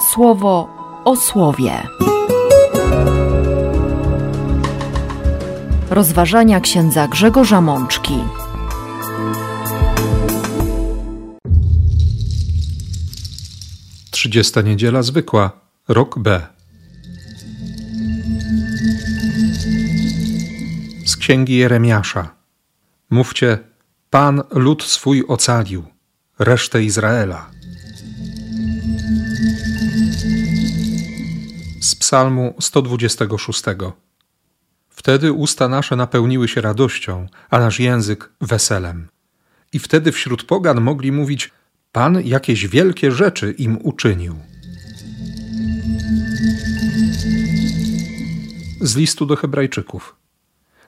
słowo o słowie. Rozważania księdza Grzegorza Mączki. Trzydziesta niedziela zwykła, rok B. Z księgi Jeremiasza. Mówcie, Pan lud swój ocalił, resztę Izraela. Psalmu 126. Wtedy usta nasze napełniły się radością, a nasz język weselem. I wtedy wśród pogan mogli mówić: Pan jakieś wielkie rzeczy im uczynił. Z listu do Hebrajczyków.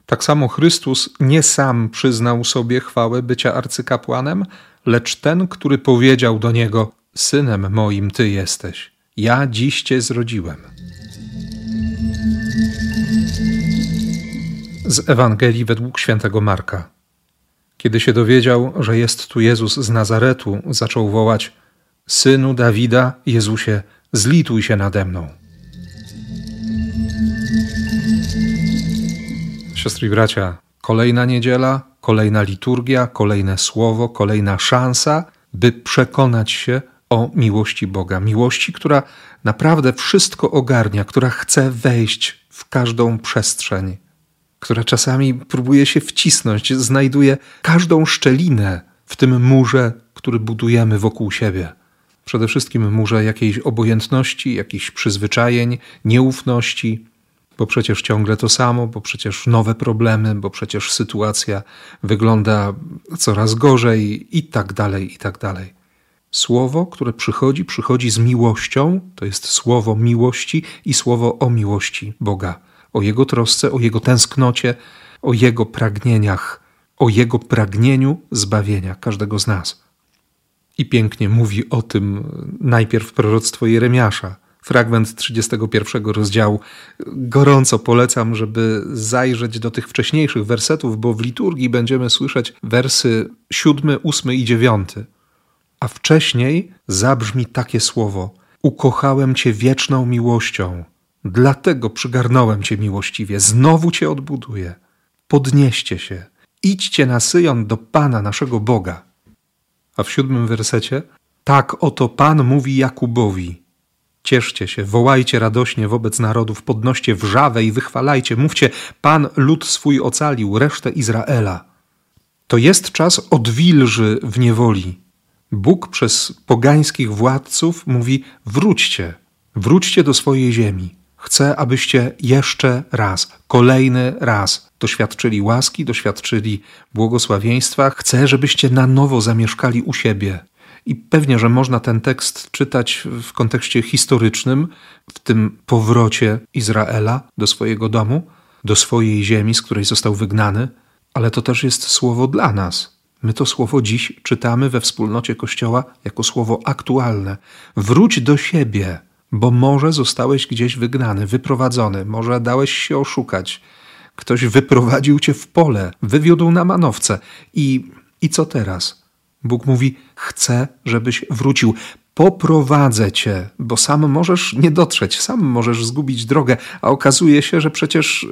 Tak samo Chrystus nie sam przyznał sobie chwałę bycia arcykapłanem, lecz ten, który powiedział do niego: Synem moim ty jesteś, ja dziś cię zrodziłem. Z Ewangelii według świętego Marka. Kiedy się dowiedział, że jest tu Jezus z Nazaretu, zaczął wołać: Synu Dawida, Jezusie, zlituj się nade mną. Siostry i bracia, kolejna niedziela, kolejna liturgia, kolejne słowo, kolejna szansa, by przekonać się o miłości Boga. Miłości, która naprawdę wszystko ogarnia, która chce wejść w każdą przestrzeń, która czasami próbuje się wcisnąć, znajduje każdą szczelinę w tym murze, który budujemy wokół siebie. Przede wszystkim murze jakiejś obojętności, jakichś przyzwyczajeń, nieufności, bo przecież ciągle to samo, bo przecież nowe problemy, bo przecież sytuacja wygląda coraz gorzej i tak dalej, i tak dalej. Słowo, które przychodzi, przychodzi z miłością, to jest słowo miłości i słowo o miłości Boga, o Jego trosce, o Jego tęsknocie, o Jego pragnieniach, o Jego pragnieniu zbawienia każdego z nas. I pięknie mówi o tym najpierw proroctwo Jeremiasza, fragment 31 rozdziału. Gorąco polecam, żeby zajrzeć do tych wcześniejszych wersetów, bo w liturgii będziemy słyszeć wersy 7, 8 i 9. A wcześniej zabrzmi takie słowo: Ukochałem Cię wieczną miłością, dlatego przygarnąłem Cię miłościwie, znowu Cię odbuduję. Podnieście się, idźcie na Syjon do Pana naszego Boga. A w siódmym wersecie: Tak oto Pan mówi Jakubowi: Cieszcie się, wołajcie radośnie wobec narodów, podnoście wrzawę i wychwalajcie, mówcie: Pan lud swój ocalił, resztę Izraela. To jest czas odwilży w niewoli. Bóg przez pogańskich władców mówi: wróćcie, wróćcie do swojej ziemi. Chcę, abyście jeszcze raz, kolejny raz doświadczyli łaski, doświadczyli błogosławieństwa. Chcę, żebyście na nowo zamieszkali u siebie. I pewnie, że można ten tekst czytać w kontekście historycznym, w tym powrocie Izraela do swojego domu, do swojej ziemi, z której został wygnany, ale to też jest słowo dla nas. My to słowo dziś czytamy we wspólnocie Kościoła jako słowo aktualne. Wróć do siebie, bo może zostałeś gdzieś wygnany, wyprowadzony, może dałeś się oszukać. Ktoś wyprowadził cię w pole, wywiódł na manowce. I, i co teraz? Bóg mówi: Chcę, żebyś wrócił. Poprowadzę cię, bo sam możesz nie dotrzeć, sam możesz zgubić drogę, a okazuje się, że przecież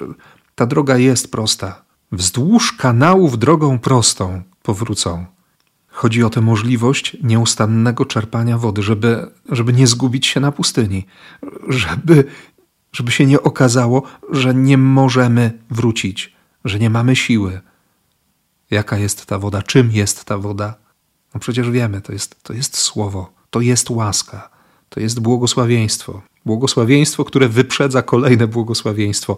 ta droga jest prosta. Wzdłuż kanałów drogą prostą powrócą. Chodzi o tę możliwość nieustannego czerpania wody, żeby, żeby nie zgubić się na pustyni, żeby, żeby się nie okazało, że nie możemy wrócić, że nie mamy siły. Jaka jest ta woda? Czym jest ta woda? No przecież wiemy, to jest, to jest słowo, to jest łaska, to jest błogosławieństwo. Błogosławieństwo, które wyprzedza kolejne błogosławieństwo.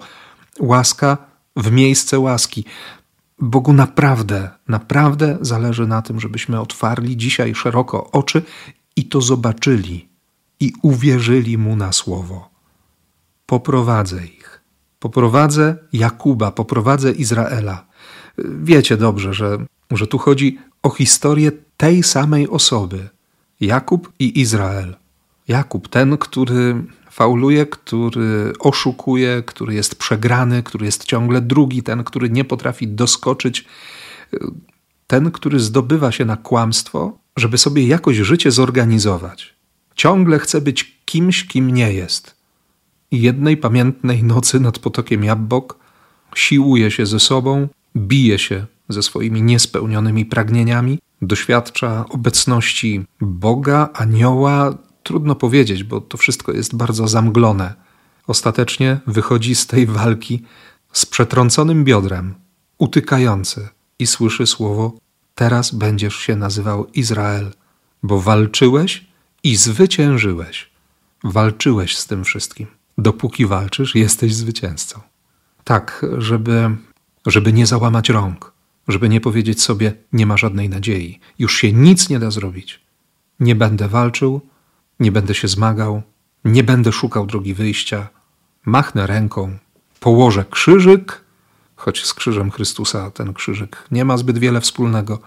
Łaska w miejsce łaski. Bogu naprawdę, naprawdę zależy na tym, żebyśmy otwarli dzisiaj szeroko oczy i to zobaczyli i uwierzyli Mu na słowo. Poprowadzę ich. Poprowadzę Jakuba, poprowadzę Izraela. Wiecie dobrze, że, że tu chodzi o historię tej samej osoby. Jakub i Izrael. Jakub, ten, który fauluje, który oszukuje, który jest przegrany, który jest ciągle drugi, ten, który nie potrafi doskoczyć, ten, który zdobywa się na kłamstwo, żeby sobie jakoś życie zorganizować. Ciągle chce być kimś, kim nie jest. I jednej pamiętnej nocy nad potokiem Jabbok siłuje się ze sobą, bije się ze swoimi niespełnionymi pragnieniami, doświadcza obecności Boga, anioła. Trudno powiedzieć, bo to wszystko jest bardzo zamglone. Ostatecznie wychodzi z tej walki z przetrąconym biodrem, utykający i słyszy słowo: Teraz będziesz się nazywał Izrael, bo walczyłeś i zwyciężyłeś. Walczyłeś z tym wszystkim. Dopóki walczysz, jesteś zwycięzcą. Tak, żeby, żeby nie załamać rąk, żeby nie powiedzieć sobie: Nie ma żadnej nadziei, już się nic nie da zrobić. Nie będę walczył, nie będę się zmagał, nie będę szukał drogi wyjścia. Machnę ręką, położę krzyżyk, choć z krzyżem Chrystusa ten krzyżyk nie ma zbyt wiele wspólnego.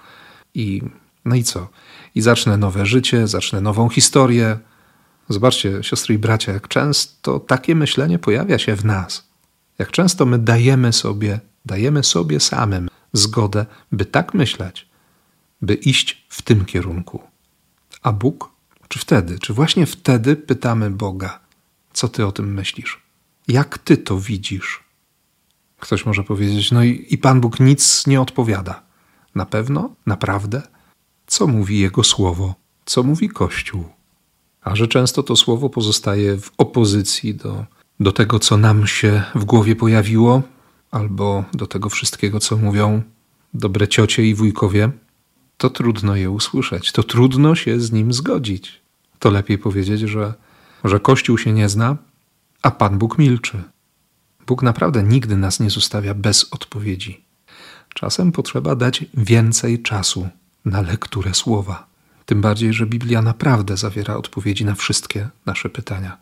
I no i co? I zacznę nowe życie, zacznę nową historię. Zobaczcie, siostry i bracia, jak często takie myślenie pojawia się w nas. Jak często my dajemy sobie, dajemy sobie samym zgodę, by tak myśleć, by iść w tym kierunku. A Bóg, czy wtedy, czy właśnie wtedy pytamy Boga, co ty o tym myślisz? Jak ty to widzisz? Ktoś może powiedzieć, no i, i Pan Bóg nic nie odpowiada. Na pewno? Naprawdę? Co mówi Jego słowo? Co mówi Kościół? A że często to słowo pozostaje w opozycji do, do tego, co nam się w głowie pojawiło, albo do tego wszystkiego, co mówią dobre ciocie i wujkowie, to trudno je usłyszeć, to trudno się z nim zgodzić. To lepiej powiedzieć, że, że Kościół się nie zna, a Pan Bóg milczy. Bóg naprawdę nigdy nas nie zostawia bez odpowiedzi. Czasem potrzeba dać więcej czasu na lekturę słowa. Tym bardziej, że Biblia naprawdę zawiera odpowiedzi na wszystkie nasze pytania.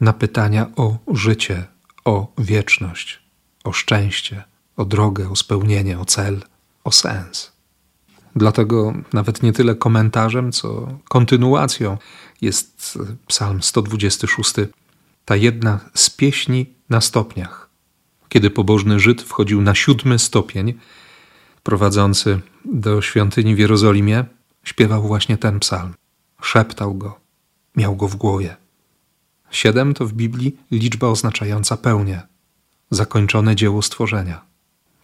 Na pytania o życie, o wieczność, o szczęście, o drogę, o spełnienie, o cel, o sens. Dlatego nawet nie tyle komentarzem, co kontynuacją jest Psalm 126, ta jedna z pieśni na stopniach. Kiedy pobożny Żyd wchodził na siódmy stopień, prowadzący do świątyni w Jerozolimie, śpiewał właśnie ten psalm. Szeptał go, miał go w głowie. Siedem to w Biblii liczba oznaczająca pełnię, zakończone dzieło stworzenia.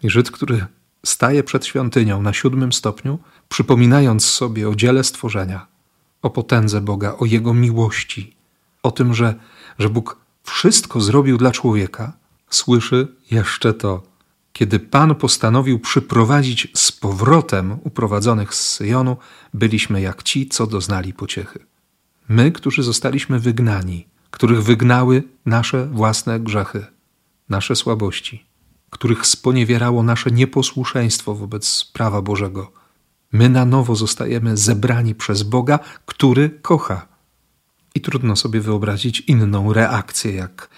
I Żyd, który staje przed świątynią na siódmym stopniu, przypominając sobie o dziele stworzenia, o potędze Boga, o Jego miłości, o tym, że, że Bóg wszystko zrobił dla człowieka, słyszy jeszcze to. Kiedy Pan postanowił przyprowadzić z powrotem uprowadzonych z Syjonu, byliśmy jak ci, co doznali pociechy. My, którzy zostaliśmy wygnani, których wygnały nasze własne grzechy, nasze słabości, których sponiewierało nasze nieposłuszeństwo wobec prawa Bożego. My na nowo zostajemy zebrani przez Boga, który kocha. I trudno sobie wyobrazić inną reakcję, jak,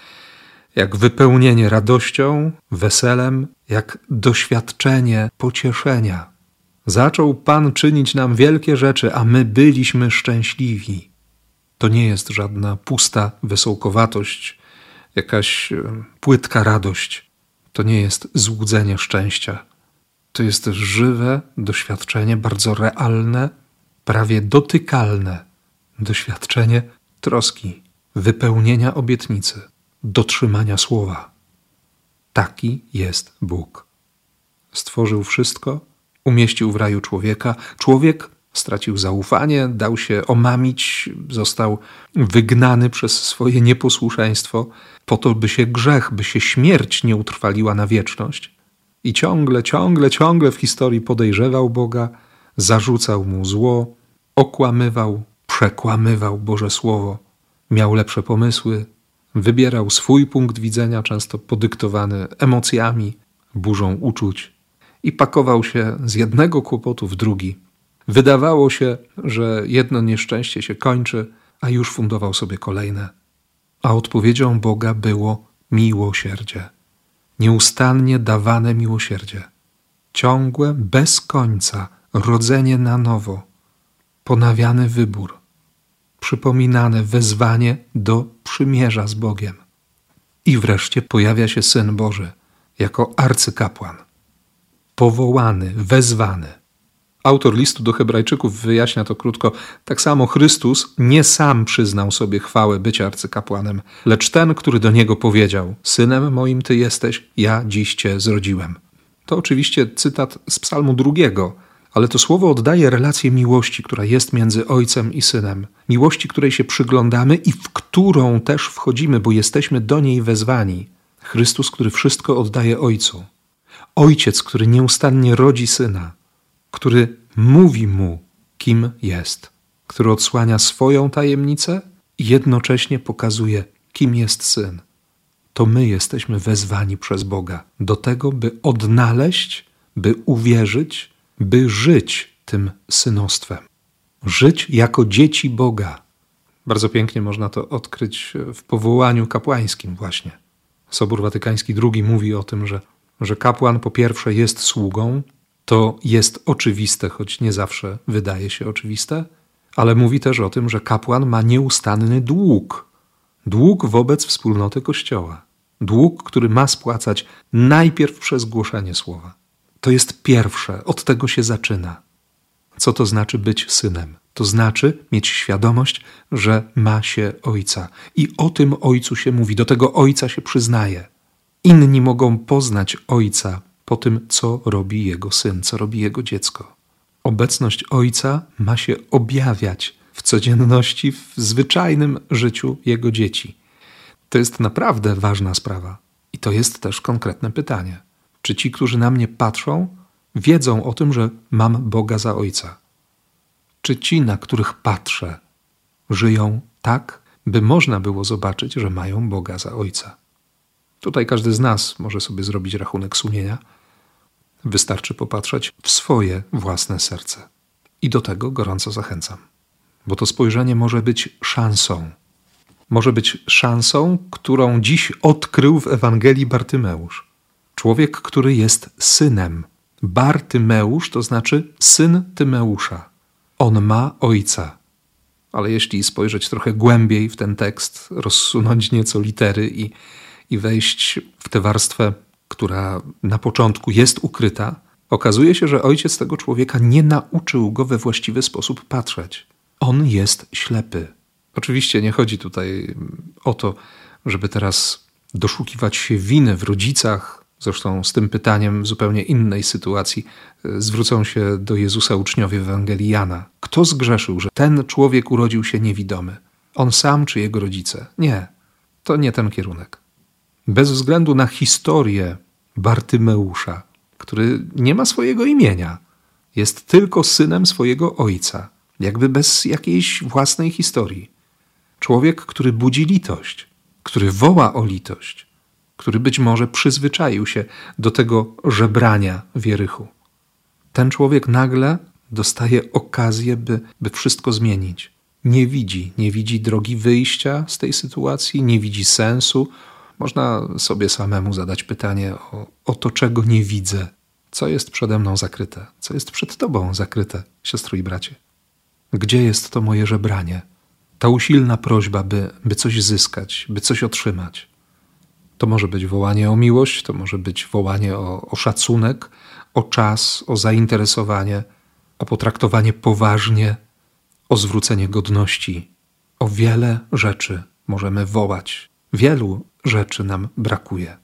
jak wypełnienie radością, weselem, jak doświadczenie pocieszenia. Zaczął Pan czynić nam wielkie rzeczy, a my byliśmy szczęśliwi. To nie jest żadna pusta wesołkowatość, jakaś e, płytka radość. To nie jest złudzenie szczęścia. To jest żywe doświadczenie, bardzo realne, prawie dotykalne doświadczenie troski, wypełnienia obietnicy, dotrzymania słowa. Taki jest Bóg. Stworzył wszystko, umieścił w raju człowieka. Człowiek stracił zaufanie, dał się omamić, został wygnany przez swoje nieposłuszeństwo, po to, by się grzech, by się śmierć nie utrwaliła na wieczność. I ciągle, ciągle, ciągle w historii podejrzewał Boga, zarzucał mu zło, okłamywał, przekłamywał Boże Słowo, miał lepsze pomysły, wybierał swój punkt widzenia, często podyktowany emocjami, burzą uczuć, i pakował się z jednego kłopotu w drugi. Wydawało się, że jedno nieszczęście się kończy, a już fundował sobie kolejne. A odpowiedzią Boga było miłosierdzie. Nieustannie dawane miłosierdzie. Ciągłe, bez końca rodzenie na nowo, ponawiany wybór, przypominane wezwanie do przymierza z Bogiem. I wreszcie pojawia się Syn Boży jako arcykapłan, powołany, wezwany, Autor listu do Hebrajczyków wyjaśnia to krótko. Tak samo Chrystus nie sam przyznał sobie chwałę bycia arcykapłanem, lecz ten, który do niego powiedział: Synem moim ty jesteś, ja dziś cię zrodziłem. To oczywiście cytat z Psalmu drugiego, ale to słowo oddaje relację miłości, która jest między ojcem i synem. Miłości, której się przyglądamy i w którą też wchodzimy, bo jesteśmy do niej wezwani. Chrystus, który wszystko oddaje ojcu. Ojciec, który nieustannie rodzi syna który mówi mu, kim jest, który odsłania swoją tajemnicę i jednocześnie pokazuje, kim jest syn. To my jesteśmy wezwani przez Boga do tego, by odnaleźć, by uwierzyć, by żyć tym synostwem. Żyć jako dzieci Boga. Bardzo pięknie można to odkryć w powołaniu kapłańskim, właśnie. Sobór Watykański II mówi o tym, że, że kapłan po pierwsze jest sługą, to jest oczywiste, choć nie zawsze wydaje się oczywiste, ale mówi też o tym, że kapłan ma nieustanny dług. Dług wobec wspólnoty Kościoła. Dług, który ma spłacać najpierw przez głoszenie słowa. To jest pierwsze, od tego się zaczyna. Co to znaczy być synem? To znaczy mieć świadomość, że ma się ojca. I o tym ojcu się mówi, do tego ojca się przyznaje. Inni mogą poznać ojca po tym, co robi jego syn, co robi jego dziecko. Obecność ojca ma się objawiać w codzienności, w zwyczajnym życiu jego dzieci. To jest naprawdę ważna sprawa. I to jest też konkretne pytanie. Czy ci, którzy na mnie patrzą, wiedzą o tym, że mam Boga za ojca? Czy ci, na których patrzę, żyją tak, by można było zobaczyć, że mają Boga za ojca? Tutaj każdy z nas może sobie zrobić rachunek sumienia Wystarczy popatrzeć w swoje własne serce. I do tego gorąco zachęcam, bo to spojrzenie może być szansą. Może być szansą, którą dziś odkrył w Ewangelii Bartymeusz. Człowiek, który jest synem. Bartymeusz to znaczy syn Tymeusza. On ma ojca. Ale jeśli spojrzeć trochę głębiej w ten tekst, rozsunąć nieco litery i, i wejść w tę warstwę która na początku jest ukryta, okazuje się, że ojciec tego człowieka nie nauczył go we właściwy sposób patrzeć. On jest ślepy. Oczywiście nie chodzi tutaj o to, żeby teraz doszukiwać się winy w rodzicach. Zresztą z tym pytaniem w zupełnie innej sytuacji e, zwrócą się do Jezusa uczniowie Ewangelii Jana. Kto zgrzeszył, że ten człowiek urodził się niewidomy? On sam czy jego rodzice? Nie, to nie ten kierunek bez względu na historię Bartymeusza, który nie ma swojego imienia, jest tylko synem swojego ojca, jakby bez jakiejś własnej historii. Człowiek, który budzi litość, który woła o litość, który być może przyzwyczaił się do tego żebrania wierychu. Ten człowiek nagle dostaje okazję, by, by wszystko zmienić. Nie widzi, nie widzi drogi wyjścia z tej sytuacji, nie widzi sensu, można sobie samemu zadać pytanie o, o to, czego nie widzę, co jest przede mną zakryte, co jest przed Tobą zakryte, siostro i bracie. Gdzie jest to moje żebranie? Ta usilna prośba, by, by coś zyskać, by coś otrzymać. To może być wołanie o miłość, to może być wołanie o, o szacunek, o czas, o zainteresowanie, o potraktowanie poważnie, o zwrócenie godności. O wiele rzeczy możemy wołać. Wielu rzeczy nam brakuje.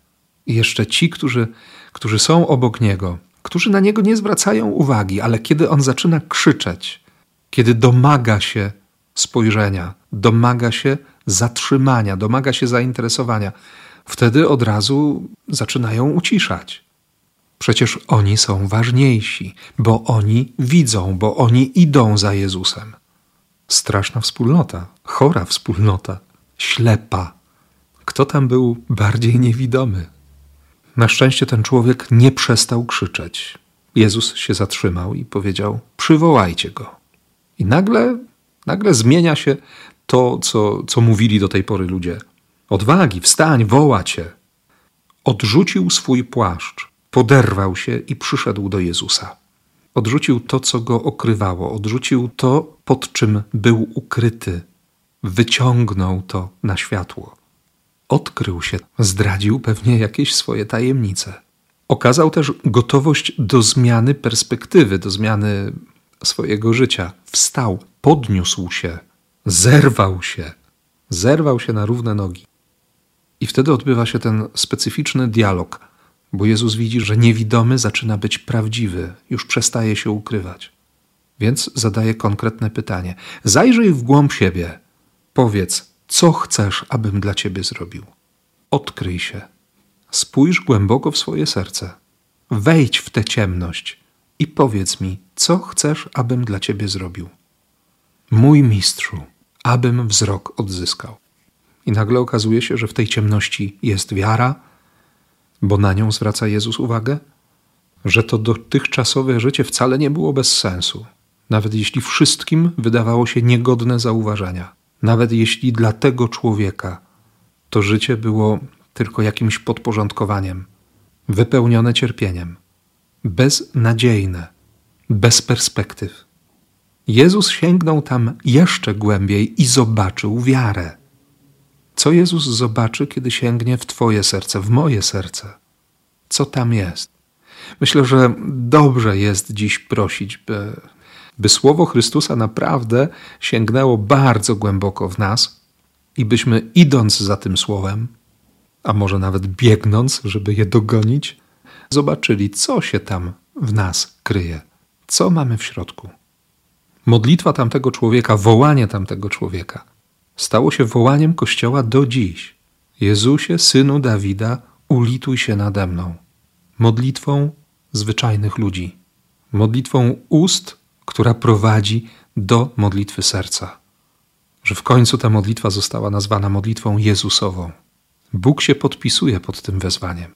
I jeszcze ci, którzy, którzy są obok niego, którzy na niego nie zwracają uwagi, ale kiedy on zaczyna krzyczeć, kiedy domaga się spojrzenia, domaga się zatrzymania, domaga się zainteresowania, wtedy od razu zaczynają uciszać. Przecież oni są ważniejsi, bo oni widzą, bo oni idą za Jezusem. Straszna wspólnota, chora wspólnota, ślepa, kto tam był bardziej niewidomy? Na szczęście ten człowiek nie przestał krzyczeć. Jezus się zatrzymał i powiedział: Przywołajcie go. I nagle, nagle zmienia się to, co, co mówili do tej pory ludzie. Odwagi, wstań, woła. Odrzucił swój płaszcz, poderwał się i przyszedł do Jezusa. Odrzucił to, co go okrywało, odrzucił to, pod czym był ukryty, wyciągnął to na światło odkrył się, zdradził pewnie jakieś swoje tajemnice. Okazał też gotowość do zmiany perspektywy, do zmiany swojego życia. Wstał, podniósł się, zerwał się, zerwał się na równe nogi. I wtedy odbywa się ten specyficzny dialog, bo Jezus widzi, że niewidomy zaczyna być prawdziwy, już przestaje się ukrywać. Więc zadaje konkretne pytanie: Zajrzyj w głąb siebie, powiedz, co chcesz, abym dla ciebie zrobił. Odkryj się, spójrz głęboko w swoje serce, wejdź w tę ciemność i powiedz mi, co chcesz, abym dla ciebie zrobił. Mój mistrzu, abym wzrok odzyskał. I nagle okazuje się, że w tej ciemności jest wiara, bo na nią zwraca Jezus uwagę, że to dotychczasowe życie wcale nie było bez sensu, nawet jeśli wszystkim wydawało się niegodne zauważenia, nawet jeśli dla tego człowieka to życie było tylko jakimś podporządkowaniem, wypełnione cierpieniem, beznadziejne, bez perspektyw. Jezus sięgnął tam jeszcze głębiej i zobaczył wiarę. Co Jezus zobaczy, kiedy sięgnie w Twoje serce, w moje serce? Co tam jest? Myślę, że dobrze jest dziś prosić, by, by Słowo Chrystusa naprawdę sięgnęło bardzo głęboko w nas i byśmy idąc za tym Słowem, a może nawet biegnąc, żeby je dogonić, zobaczyli, co się tam w nas kryje, co mamy w środku. Modlitwa tamtego człowieka, wołanie tamtego człowieka stało się wołaniem Kościoła do dziś. Jezusie, synu Dawida, ulituj się nade mną. Modlitwą zwyczajnych ludzi, modlitwą ust, która prowadzi do modlitwy serca. Że w końcu ta modlitwa została nazwana modlitwą Jezusową. Bóg się podpisuje pod tym wezwaniem.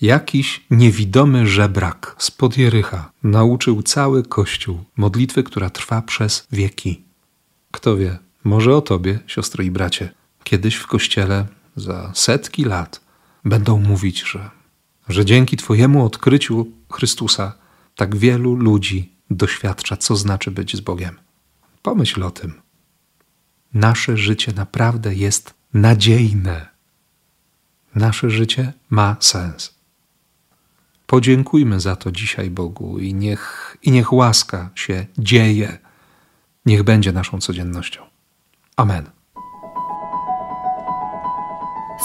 Jakiś niewidomy żebrak z Podjerycha nauczył cały Kościół modlitwy, która trwa przez wieki. Kto wie, może o tobie, siostro i bracie, kiedyś w Kościele za setki lat będą mówić, że, że dzięki Twojemu odkryciu Chrystusa tak wielu ludzi doświadcza, co znaczy być z Bogiem. Pomyśl o tym. Nasze życie naprawdę jest nadziejne. Nasze życie ma sens. Podziękujmy za to dzisiaj Bogu i niech, i niech łaska się dzieje. Niech będzie naszą codziennością. Amen.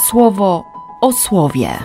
Słowo o słowie.